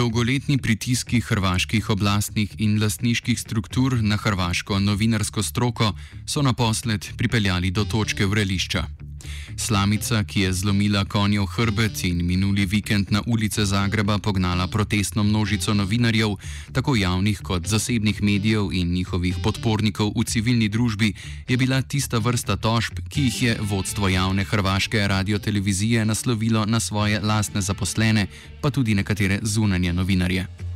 Dolgoletni pritiski hrvaških oblastnih in lastniških struktur na hrvaško novinarsko stroko so naposled pripeljali do točke vrelišča. Slamica, ki je zlomila konjev hrbet in minuli vikend na ulice Zagreba pognala protestno množico novinarjev, tako javnih kot zasebnih medijev in njihovih podpornikov v civilni družbi, je bila tista vrsta tožb, ki jih je vodstvo javne hrvaške radiotelevizije naslovilo na svoje lastne zaposlene, pa tudi nekatere zunanje novinarje.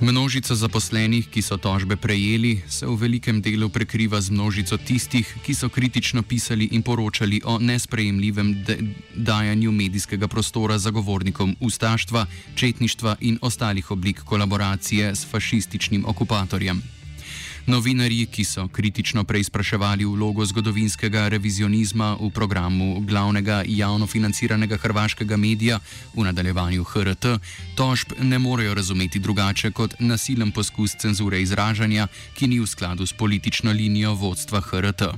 Množica zaposlenih, ki so tožbe prejeli, se v velikem delu prekriva z množico tistih, ki so kritično pisali in poročali o nesprejemljivem dajanju medijskega prostora zagovornikom ustaštva, četništva in ostalih oblik kolaboracije s fašističnim okupatorjem. Novinarji, ki so kritično preizpraševali vlogo zgodovinskega revizionizma v programu glavnega javno financiranega hrvaškega medija v nadaljevanju HRT, tožb ne morejo razumeti drugače kot nasilen poskus cenzure izražanja, ki ni v skladu s politično linijo vodstva HRT.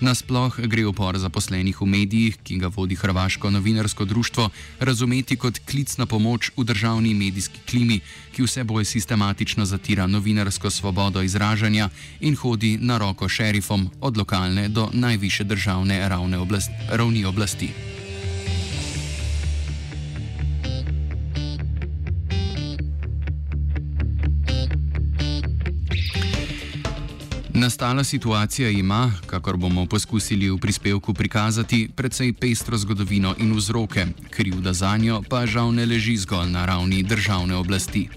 Nasploh gre upor zaposlenih v medijih, ki ga vodi Hrvaško novinarsko društvo, razumeti kot klic na pomoč v državni medijski klimi, ki vse bolj sistematično zatira novinarsko svobodo izražanja in hodi na roko šerifom od lokalne do najviše državne ravni oblasti. Nastala situacija ima, kakor bomo poskusili v prispevku prikazati, precej pestro zgodovino in vzroke, krivda za njo pa žal ne leži zgolj na ravni državne oblasti.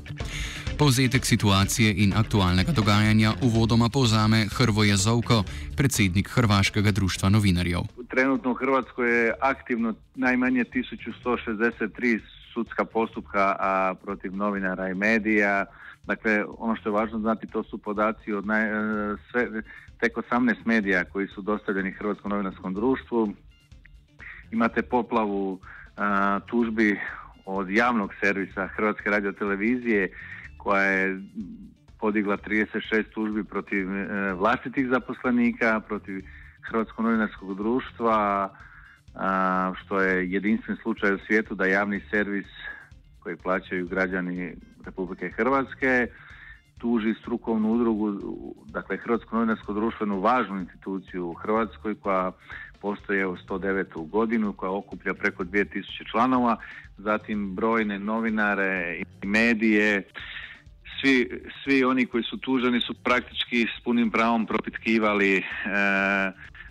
Povzetek situacije in aktualnega dogajanja uvodoma povzame Hrvoje Zovko, predsednik Hrvaškega društva novinarjev. Trenutno v Hrvatskoj je aktivno najmanje 1163 sudska postupka protiv novinara i medija. Dakle, ono što je važno znati to su podaci od naj, e, sve, tek 18 medija koji su dostavljeni Hrvatskom novinarskom društvu. Imate poplavu a, tužbi od javnog servisa Hrvatske radiotelevizije koja je podigla 36 tužbi protiv e, vlastitih zaposlenika, protiv Hrvatskog novinarskog društva, a, što je jedinstven slučaj u svijetu da javni servis koji plaćaju građani Republike Hrvatske tuži strukovnu udrugu, dakle Hrvatsko novinarsko društvenu važnu instituciju u Hrvatskoj koja postoje u 109. godinu, koja okuplja preko 2000 članova, zatim brojne novinare i medije, svi, svi oni koji su tuženi su praktički s punim pravom propitkivali e,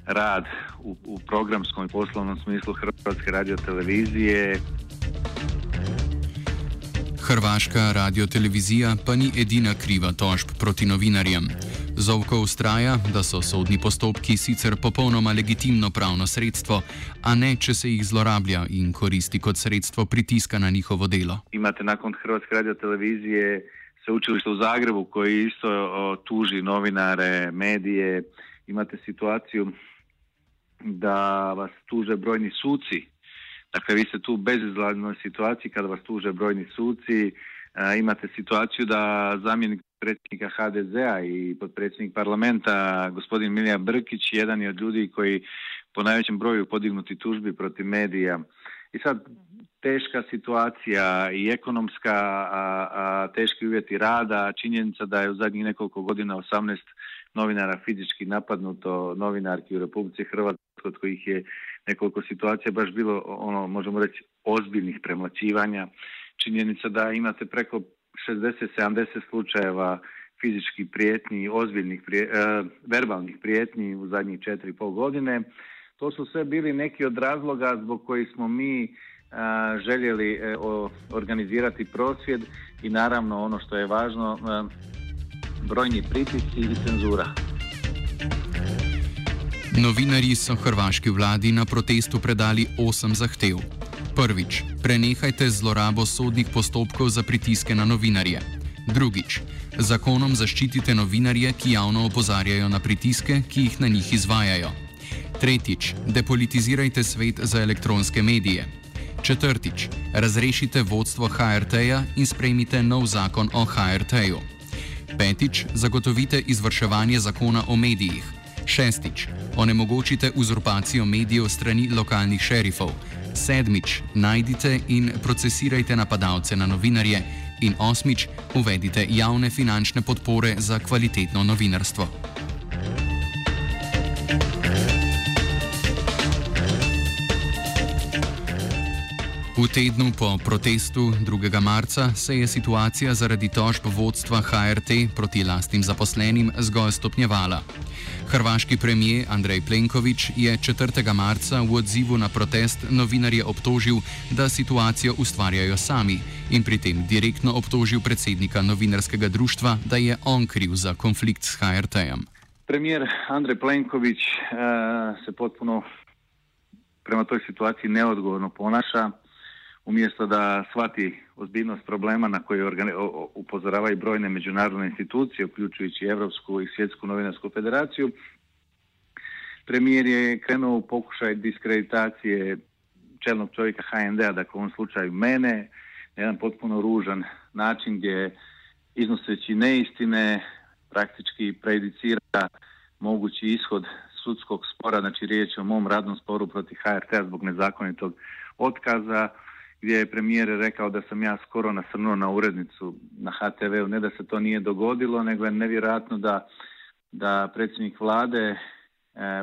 rad u, u programskom i poslovnom smislu Hrvatske radiotelevizije. Hrvaška radiotelevizija pa ni edina kriva tožb proti novinarjem. Zovko ustraja, da so sodni postopki sicer popolnoma legitimno pravno sredstvo, a ne, če se jih zlorablja in koristi kot sredstvo pritiska na njihovo delo. Imate nakon Hrvatske radiotelevizije sveučilište u Zagrebu koji isto o, tuži novinare, medije. Imate situaciju da vas tuže brojni suci. Dakle, vi ste tu u bezizlaznoj situaciji kada vas tuže brojni suci, imate situaciju da zamjenik predsjednika HDZ-a i potpredsjednik parlamenta gospodin Milija Brkić jedan je od ljudi koji po najvećem broju podignuti tužbi protiv medija. I sad teška situacija i ekonomska, a, a teški uvjeti rada, činjenica da je u zadnjih nekoliko godina 18 novinara fizički napadnuto, novinarki u Republici Hrvatskoj, od kojih je nekoliko situacija baš bilo, ono, možemo reći, ozbiljnih premlaćivanja. Činjenica da imate preko 60-70 slučajeva fizičkih prijetnji, ozbiljnih prije, e, verbalnih prijetnji u zadnjih 4,5 godine. To su sve bili neki od razloga zbog kojih smo mi e, željeli e, o, organizirati prosvjed i naravno ono što je važno, e, brojni pritisci i cenzura. Novinarji so hrvaški vladi na protestu predali osem zahtev. Prvič, prenehajte zlorabo sodnih postopkov za pritiske na novinarje. Drugič, zakonom zaščitite novinarje, ki javno opozarjajo na pritiske, ki jih na njih izvajajo. Tretjič, depolitizirajte svet za elektronske medije. Četrtič, razrešite vodstvo HRT-ja in sprejmite nov zakon o HRT-ju. Petič, zagotovite izvrševanje zakona o medijih. Šestič, onemogočite uzurpacijo medijev strani lokalnih šerifov. Sedmič, najdite in procesirajte napadalce na novinarje. In osmič, uvedite javne finančne podpore za kvalitetno novinarstvo. V tednu po protestu 2. marca se je situacija zaradi tožb vodstva HRT proti lastnim zaposlenim zgolj stopnjevala. Hrvaški premijer Andrej Plenković je 4. marca v odzivu na protest novinarje obtožil, da situacijo ustvarjajo sami in pri tem direktno obtožil predsednika novinarskega društva, da je on kriv za konflikt s HRT-jem. Premijer Andrej Plenković uh, se potpuno prema toj situaciji neodgovorno ponaša. Umjesto da shvati ozbiljnost problema na koje upozoravaju brojne međunarodne institucije, uključujući Europsku i Svjetsku novinarsku federaciju, premijer je krenuo u pokušaj diskreditacije čelnog čovjeka HND-a, dakle u ovom slučaju mene, na jedan potpuno ružan način gdje iznoseći neistine praktički prejudicira mogući ishod sudskog spora, znači riječ je o mom radnom sporu protiv HRT-a zbog nezakonitog otkaza, gdje je premijer rekao da sam ja skoro nasrnuo na urednicu na HTV-u. Ne da se to nije dogodilo, nego je nevjerojatno da, da predsjednik vlade e,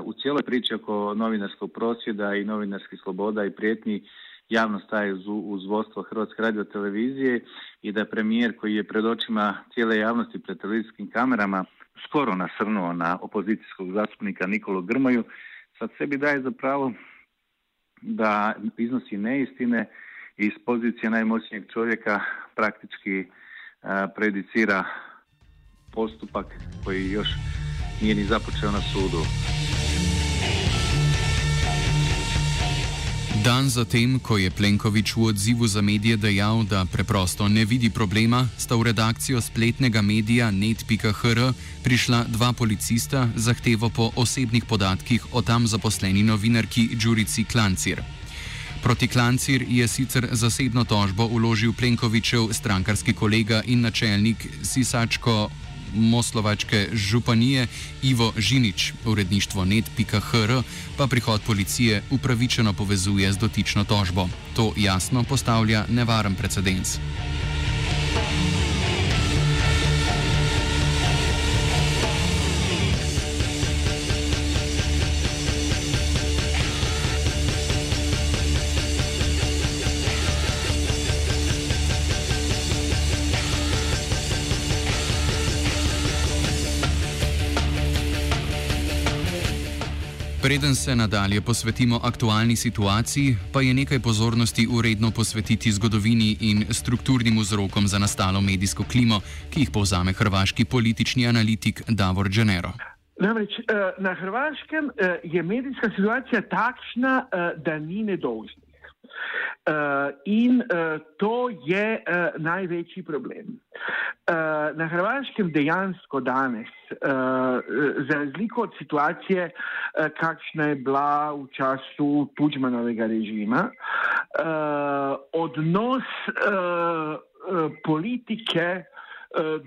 u cijeloj priči oko novinarskog prosvjeda i novinarskih sloboda i prijetnji javno staje uz, uz vodstvo Hrvatske radio televizije i da premijer koji je pred očima cijele javnosti pred televizijskim kamerama skoro nasrnuo na opozicijskog zastupnika Nikolu Grmoju, sad sebi daje za pravo da iznosi neistine iz pozicije najmoćnijeg čovjeka praktički predicira postupak koji još nije ni započeo na sudu. Dan zatem, ko je Plenković v odzivu za medije dejal, da preprosto ne vidi problema, sta v redakcijo spletnega medija net.hr prišla dva policista z zahtevo po osebnih podatkih o tam zaposleni novinarki Đurici Klancir. Proti Klancir je sicer zasebno tožbo uložil Plenkovičev strankarski kolega in načelnik Sisačko Moslovačke županije Ivo Žinič. Uredništvo net.hr pa prihod policije upravičeno povezuje z dotično tožbo. To jasno postavlja nevaren precedens. Preden se nadalje posvetimo aktualni situaciji, pa je nekaj pozornosti uredno posvetiti zgodovini in strukturnim vzrokom za nastalo medijsko klimo, ki jih povzame hrvaški politični analitik Davor Dženero. Namreč eh, na Hrvaškem eh, je medijska situacija takšna, eh, da ni nedolžna. Uh, in uh, to je uh, največji problem. Uh, na Hrvaškem dejansko danes, uh, za razliko od situacije, uh, kakšna je bila v času Tučmanovega režima, uh, odnos uh, uh, politike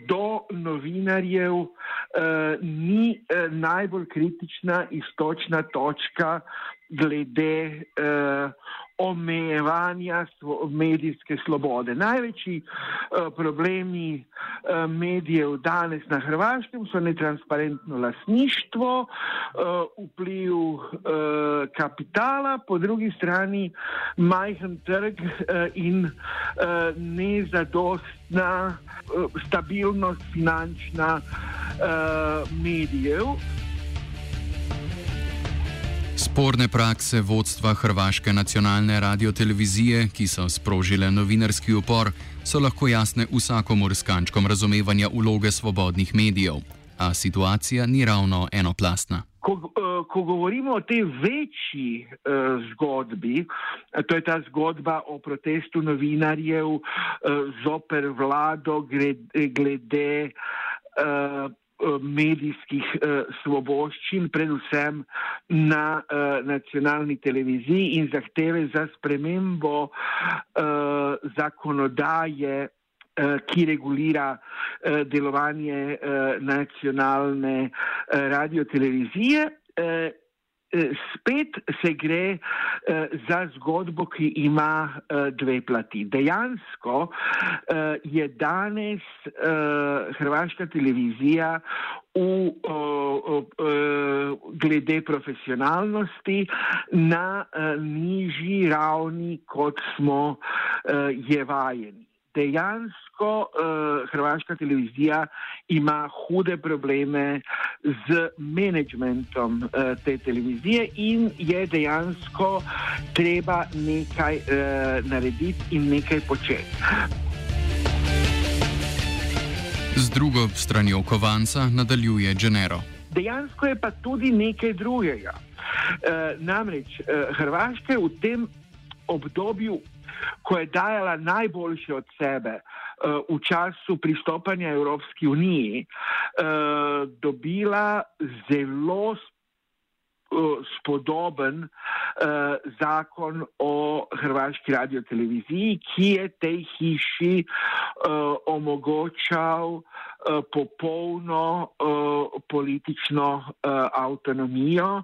do novinarjev uh, ni uh, najbolj kritična istočna točka glede uh, omejevanja medijske svobode. Največji uh, problemi uh, medijev danes na Hrvaškem so netransparentno lasništvo, uh, vpliv uh, kapitala, po drugi strani majhen trg uh, in uh, nezadostna uh, stabilnost finančna uh, medijev. Sporne prakse vodstva Hrvaške nacionalne radiotelevizije, ki so sprožile novinarski upor, so lahko jasne vsakomur s kančkom razumevanja uloge svobodnih medijev. A situacija ni ravno enoplastna. Ko, ko govorimo o tej večji uh, zgodbi, to je ta zgodba o protestu novinarjev uh, zoper vlado glede. glede uh, medijskih eh, svoboščin, predvsem na eh, nacionalni televiziji in zahteve za spremembo eh, zakonodaje, ki regulira delovanje nacionalne radiotelevizije. Eh, Spet se gre uh, za zgodbo, ki ima uh, dve plati. Dejansko je danes hrvaška televizija v, glede profesionalnosti na nižji ravni, kot smo je vajeni dejansko uh, hrvaška televizija ima hude probleme z menedžmentom uh, te televizije in je dejansko treba nekaj uh, narediti in nekaj početi. Z drugo stranjo kovanca nadaljuje Genero. Dejansko je pa tudi nekaj drugega. Uh, namreč uh, Hrvaška je v tem obdobju ko je dajala najboljše od sebe uh, v času pristopanja Evropski uniji, uh, dobila zelo uh, spodoben zakon o Hrvaški radioteleviziji, ki je tej hiši omogočal popolno uh, politično uh, avtonomijo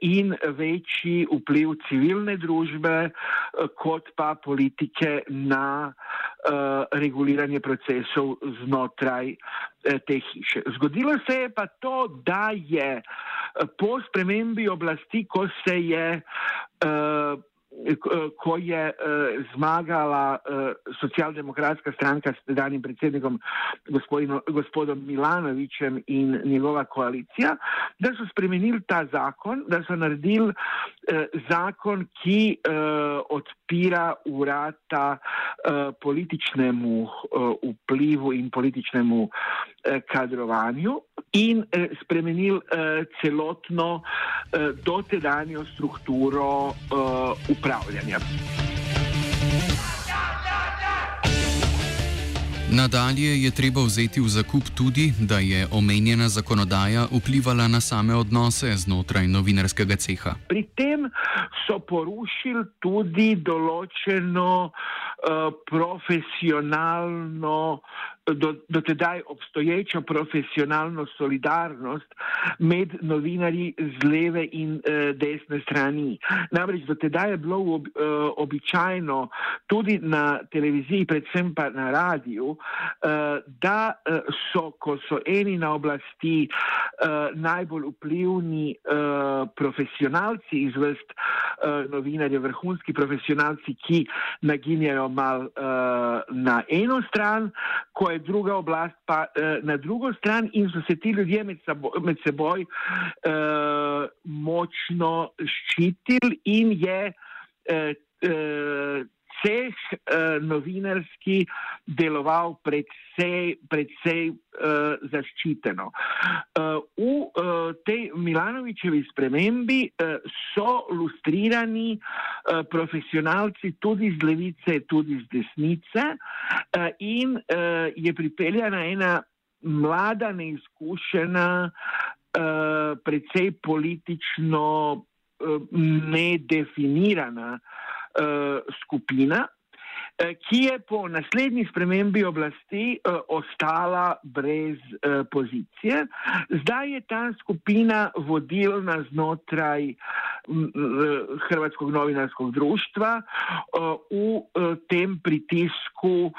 in večji vpliv civilne družbe, kot pa politike na reguliranje procesov znotraj te hiše. Zgodilo se je pa to, da je po spremembi oblasti, ko se je ko je uh, zmagala uh, socialdemokratska stranka s tedanjim predsednikom gospodom Milanovičem in njegova koalicija, da so spremenili ta zakon, da so naredili uh, zakon, ki odpira urata političnemu vplivu in političnemu kadrovanju in uh, spremenili uh, celotno uh, dotedanjo strukturo uh, upravljanja. Nadalje je treba vzeti v zakup tudi, da je omenjena zakonodaja vplivala na same odnose znotraj novinarskega ceha. Pri tem so porušili tudi določeno uh, profesionalno do, do tedaj obstoječo profesionalno solidarnost med novinarji z leve in e, desne strani. Namreč do tedaj je bilo ob, e, običajno tudi na televiziji, predvsem pa na radiju, e, da e, so, ko so eni na oblasti, e, najbolj vplivni e, profesionalci iz vrst e, novinarjev, vrhunski profesionalci, ki naginjajo mal e, na eno stran, ko je druga oblast pa eh, na drugo stran in so se ti ljudje med, sabo, med seboj eh, močno ščitili in je eh, eh, ceh eh, novinarski deloval predvsej, predvsej eh, zaščiteno. Eh, v eh, tej Milanovičevi spremembi eh, so lustrirani eh, profesionalci tudi z levice, tudi z desnice eh, in eh, je pripeljana ena mlada, neizkušena, eh, predvsej politično eh, nedefinirana uh, skupina, uh, ki je po naslednji spremembi oblasti uh, ostala brez uh, pozicije. Zdaj je ta skupina vodilna znotraj Hrvatskog novinarskog društva u tem pritisku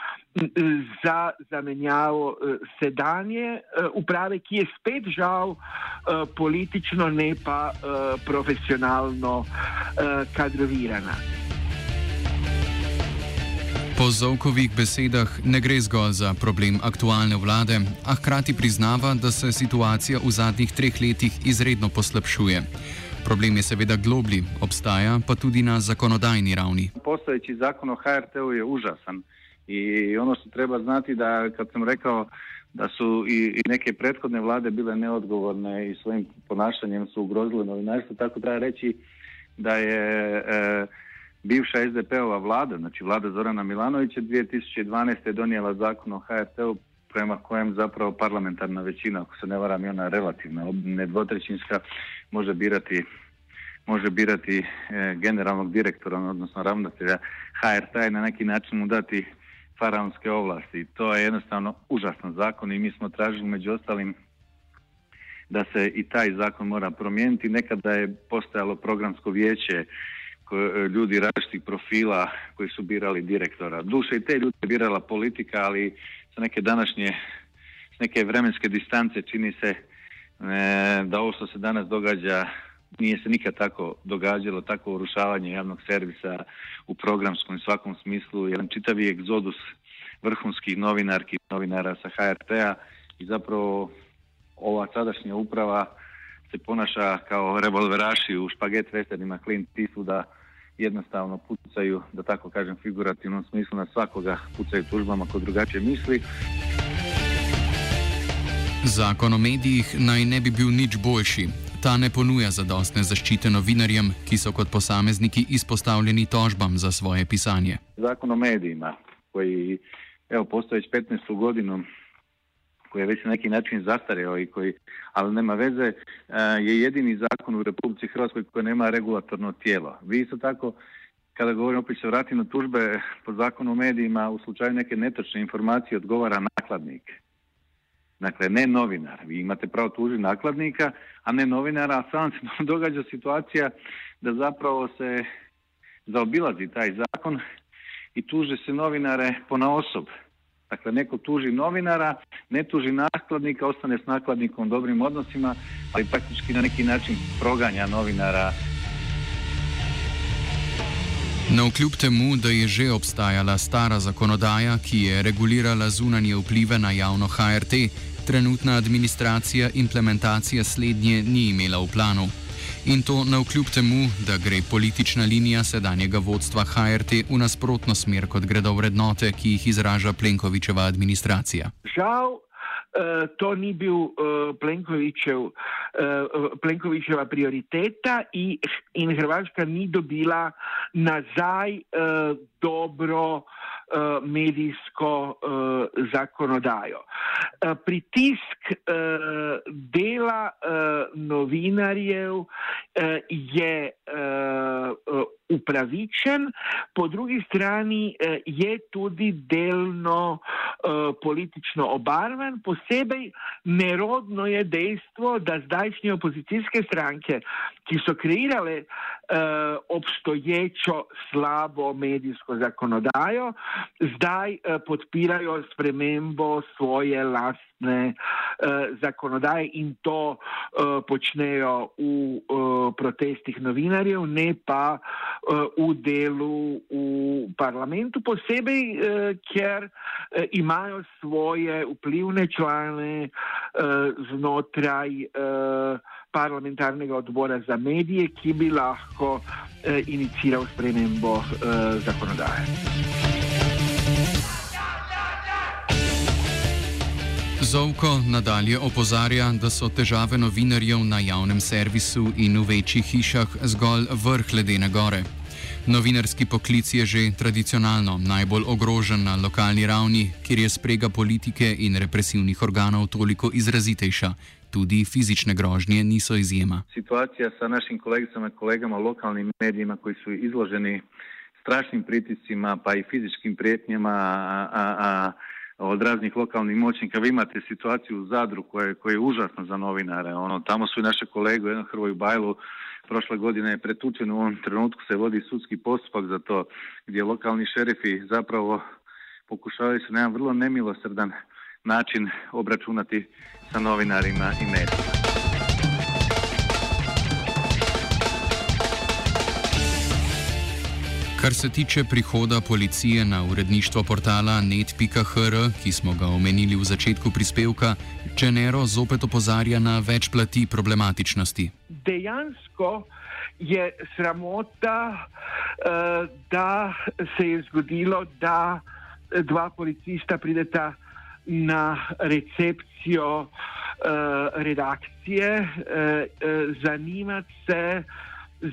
za zamenjavo sedanje uprave, ki je spet žal politično, ne pa profesionalno kadrovirana. Po Zovkovih besedah ne gre zgolj za problem aktualne vlade, a hkrati priznava, da se situacija v zadnjih treh letih izredno poslabšuje. Problem je seveda globlji, obstaja pa tudi na zakonodajni ravni. Postoječi zakon o HRT-u je užasan i ono što treba znati da kad sam rekao da su i, i neke prethodne vlade bile neodgovorne i svojim ponašanjem su ugrozile novinarstvo, tako treba reći da je e, bivša SDP-ova vlada, znači vlada Zorana Milanovića 2012. je donijela zakon o HRT-u prema kojem zapravo parlamentarna većina, ako se ne varam i ona relativna, ne dvotrećinska, može birati može birati e, generalnog direktora, odnosno ravnatelja HRT i na neki način mu dati faraonske ovlasti. To je jednostavno užasan zakon i mi smo tražili među ostalim da se i taj zakon mora promijeniti. Nekada je postojalo programsko vijeće ljudi različitih profila koji su birali direktora. Duše i te ljude je birala politika, ali sa neke današnje, s neke vremenske distance čini se e, da ovo što se danas događa nije se nikad tako događalo, tako urušavanje javnog servisa u programskom i svakom smislu, jedan čitavi egzodus vrhunskih novinarki novinara sa HRT-a i zapravo ova sadašnja uprava se ponaša kao revolveraši u špaget westernima Clint da jednostavno pucaju, da tako kažem figurativnom smislu, na svakoga pucaju tužbama ko drugačije misli. Zakon o medijih naj ne bi bil nič boljši. Ta ne ponuja zadostne zaščite novinarjem, ki so kot posamezniki izpostavljeni tožbam za svoje pisanje. Zakon o medijima, koji evo, postoji već 15. godinu, koji je već na neki način zastareo i koji, ali nema veze, e, je jedini zakon u Republici Hrvatskoj koji nema regulatorno tijelo. Vi isto tako, kada govorim opet se vratim na tužbe po zakonu o medijima, u slučaju neke netočne informacije odgovara nakladnik. Dakle, ne novinar. Vi imate pravo tužiti nakladnika, a ne novinara, a sam se događa situacija da zapravo se zaobilazi taj zakon i tuže se novinare po na osob. Dakle, neko tuži novinara, ne tuži nakladnika, ostane s nakladnikom u dobrim odnosima, ali praktički na neki način proganja novinara. No, kljub temu, da je že obstajala stara zakonodaja, ki je regulirala zunanje vplive na javno HRT, trenutna administracija implementacije slednje ni imela v planu. In to na vkljub temu, da gre politična linija sedanjega vodstva HRT v nasprotno smer, kot gredo vrednote, ki jih izraža Plenkovičeva administracija. Žal, uh, to ni bil uh, Plenkovičev, uh, Plenkovičeva prioriteta in, in Hrvaška ni dobila nazaj uh, dobro. Eh, medijsko uh, zakonodajo. Uh, pritisk dela novinarjev je upravičen, po drugi strani je tudi delno politično obarvan. Posebej nerodno je dejstvo, da zdajšnje opozicijske stranke, ki so kreirale obstoječo slabo medijsko zakonodajo, zdaj uh, podpirajo spremembo svoje lastne uh, zakonodaje in to počnejo v protestih novinarjev, ne pa v delu v parlamentu, posebej, ker imajo svoje vplivne člane znotraj parlamentarnega odbora za medije, ki bi lahko uh, iniciral spremembo uh, zakonodaje. Zovko nadalje opozarja, da so težave novinarjev na javnem servisu in v večjih hišah zgolj vrh ledene gore. Novinarski poklic je že tradicionalno najbolj ogrožen na lokalni ravni, kjer je sprega politike in represivnih organov toliko izrazitejša. Tudi fizične grožnje niso izjema. Situacija sa našim kolegicama in kolegama v lokalnih medijih, ki so izloženi strašnim pritiscima, pa i fizičkim prijetnjama, od raznih lokalnih moćnika. Vi imate situaciju u Zadru koja koja je užasna za novinare. Ono, tamo su i naše kolege, jedan Hrvoju Bajlu, prošle godine je pretučen, u ovom trenutku se vodi sudski postupak za to, gdje lokalni šerifi zapravo pokušavaju se na jedan vrlo nemilosrdan način obračunati sa novinarima i medijima. Kar se tiče prihoda policije na uredništvo portala net.hr, ki smo ga omenili v začetku prispevka, Čenero zopet opozarja na več plati problematičnosti. Dejansko je sramota, uh, da se je zgodilo, da dva policista prideta na recepcijo uh, redakcije, uh, uh, zanimati se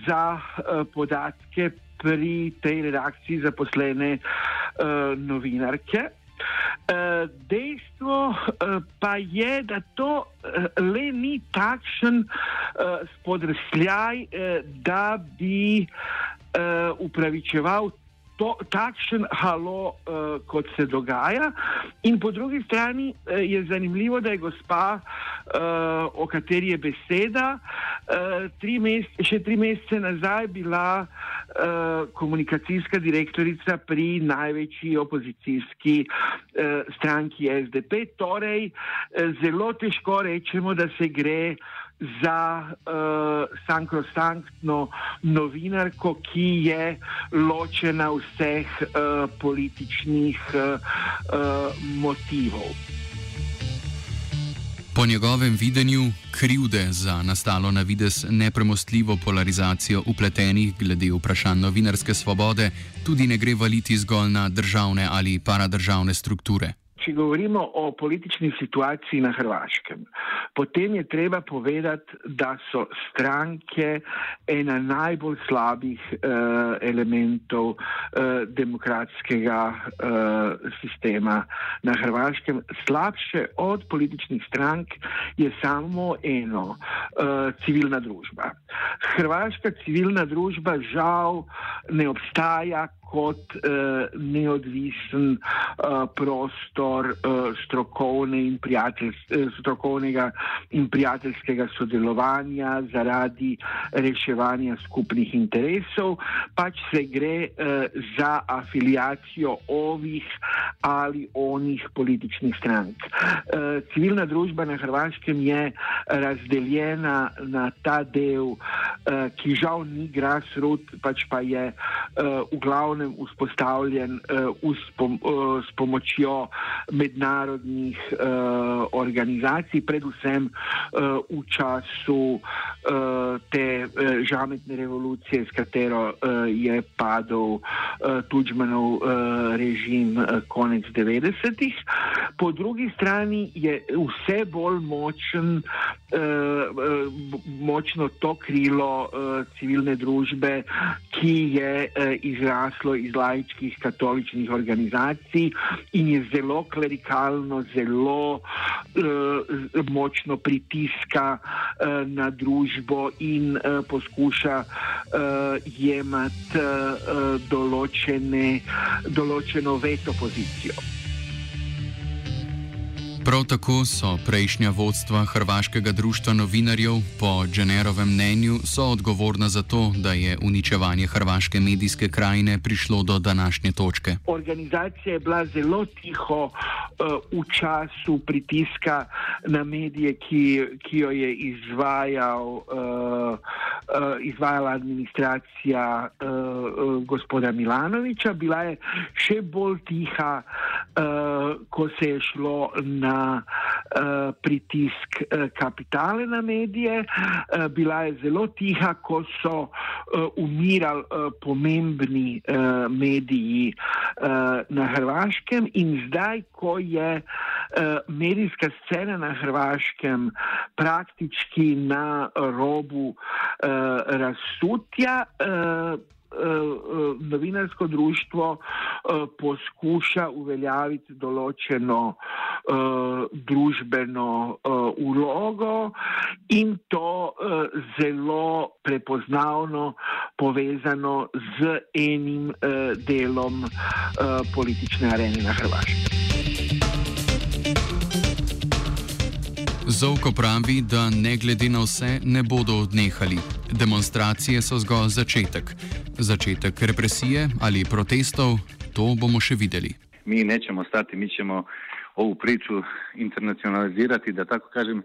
za uh, podatke pri tej redakciji zaposlene uh, novinarke. Dejstvo pa je, da to le ni takšen spodrsljaj, da bi upravičeval to, takšen halo, uh, kot se dogaja. In po drugi strani uh, je zanimivo, da je gospa, uh, o kateri je beseda, uh, tri mesece, še tri mesece nazaj bila uh, komunikacijska direktorica pri največji opozicijski uh, stranki SDP. Torej, uh, zelo težko rečemo, da se gre za uh, sankrosanktno novinarko, ki je ločena vseh uh, političnih uh, uh, motivov. Po njegovem videnju krivde za nastalo na vides nepremostljivo polarizacijo upletenih glede vprašanj novinarske svobode tudi ne gre valiti zgolj na državne ali paradržavne strukture. Če govorimo o politični situaciji na Hrvaškem, potem je treba povedati, da so stranke ena najbolj slabih uh, elementov uh, demokratskega uh, sistema na Hrvaškem. Slabše od političnih strank je samo eno, uh, civilna družba. Hrvaška civilna družba žal ne obstaja kot uh, neodvisen uh, prostor uh, strokovne in strokovnega in prijateljskega sodelovanja zaradi reševanja skupnih interesov, pač se gre uh, za afiliacijo ovih ali onih političnih strank. Uh, civilna družba na Hrvaškem je razdeljena na ta del, uh, ki žal ni grassroot, pač pa je uh, v glavnem glavnem vzpostavljen uh, s, pom uh, s pomočjo mednarodnih uh, organizacij, predvsem uh, v času uh, te uh, žametne revolucije, s katero uh, je padel uh, Tudžmanov uh, režim uh, konec 90-ih. Po drugi strani je vse bolj močen, uh, uh, močno to krilo uh, civilne družbe, ki je uh, izraslo iz laičkih katoličnih organizacij in je zelo klerikalno, zelo uh, močno pritiska uh, na družbo in uh, poskuša uh, jemati uh, določene, določeno veto pozicijo. Prav tako so prejšnja vodstva Hrvaškega društva novinarjev po Dženerovem mnenju odgovorna za to, da je uničevanje hrvaške medijske krajine prišlo do današnje točke. Organizacija je bila zelo tiho uh, v času pritiska na medije, ki, ki jo je izvajal, uh, uh, izvajala administracija uh, uh, gospoda Milanoviča. Bila je še bolj tiha, uh, ko se je šlo na uh, pritisk uh, kapitale na medije, uh, bila je zelo tiha, ko so uh, umirali uh, pomembni uh, mediji uh, na Hrvaškem in zdaj, ko je medijska scena na Hrvaškem praktički na robu uh, razsutja. Uh, uh, novinarsko društvo uh, poskuša uveljaviti določeno uh, družbeno uh, ulogo in to uh, zelo prepoznavno povezano z enim uh, delom uh, politične arene na Hrvaškem. Zovko pravi, da ne glede na vse ne bodo odnehali. Demonstracije so zgolj začetek. Začetek represije ali protestov, to bomo še videli. Mi nećemo stati, mi ćemo ovu priču internacionalizirati, da tako kažem,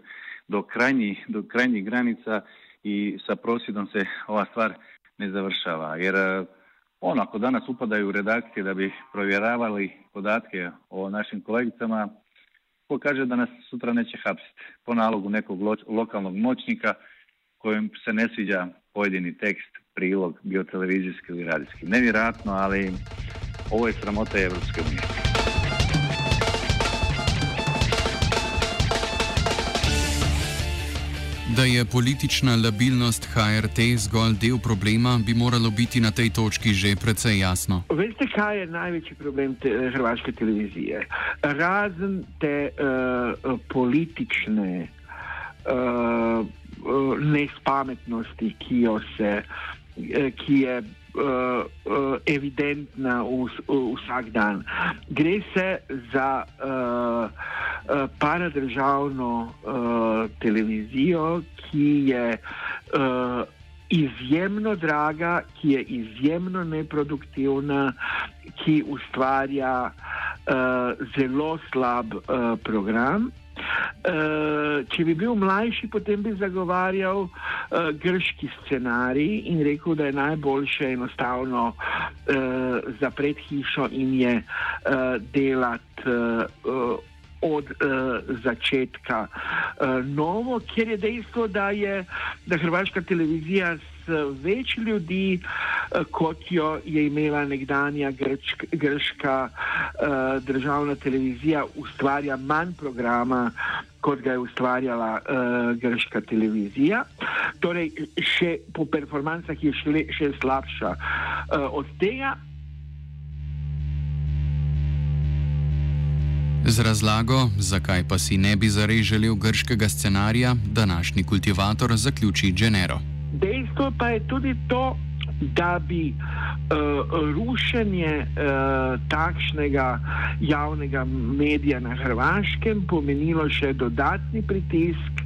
do krajnjih, do krajnjih granica i sa prosvjedom se ova stvar ne završava. Jer ono, ako danas upadaju u redakcije da bi provjeravali podatke o našim kolegicama, ko kaže da nas sutra neće hapsiti po nalogu nekog lokalnog moćnika kojem se ne sviđa pojedini tekst, prilog, bio televizijski ili radijski. Nevjerojatno, ali ovo je sramota Evropske unije. Da je politična labilnost HRT zgolj del problema, bi moralo biti na tej točki že precej jasno. Veste, kaj je največji problem te, hrvaške televizije? Razen te uh, politične uh, nespametnosti, ki, se, ki je uh, uh, evidentna v, v vsak dan. Gre se za uh, uh, paradržavno uh, televizijo, ki je uh, izjemno draga, ki je izjemno neproduktivna, ki ustvarja uh, zelo slab uh, program. Uh, če bi bil mlajši, potem bi zagovarjal uh, grški scenarij in rekel, da je najboljše enostavno uh, zapreti hišo in je uh, delati. Uh, Od uh, začetka uh, novo, ker je dejstvo, da je da Hrvaška televizija s več ljudi, uh, kot jo je imela nekdanja grčk, grška uh, državna televizija, ustvarja manj programa, kot ga je ustvarjala uh, grška televizija. Torej, še po performancah je še, še slabša uh, od tega. Z razlago, zakaj pa si ne bi zarej želel grškega scenarija, današnji kultivator zaključi Genero. Dejstvo pa je tudi to, da bi uh, rušenje uh, takšnega javnega medija na Hrvaškem pomenilo še dodatni pritisk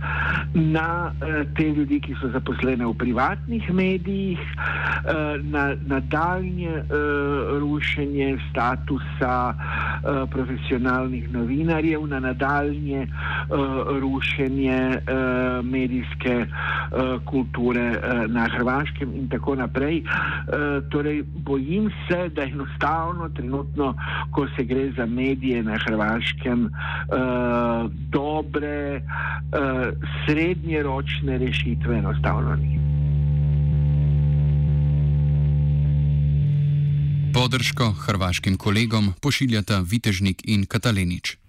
na uh, te ljudi, ki so zaposlene v privatnih medijih, uh, na nadaljnje uh, rušenje statusa uh, profesionalnih novinarjev, na nadaljnje uh, rušenje uh, medijske uh, kulture uh, na Hrvaškem in tako naprej. Uh, torej, bojim se, da enostavno trenutno, ko se gre za medije na Hrvaškem, uh, dobre, uh, srednjeročne rešitve enostavno ni. Podrško hrvaškim kolegom pošiljata Vitežnik in Katalenič.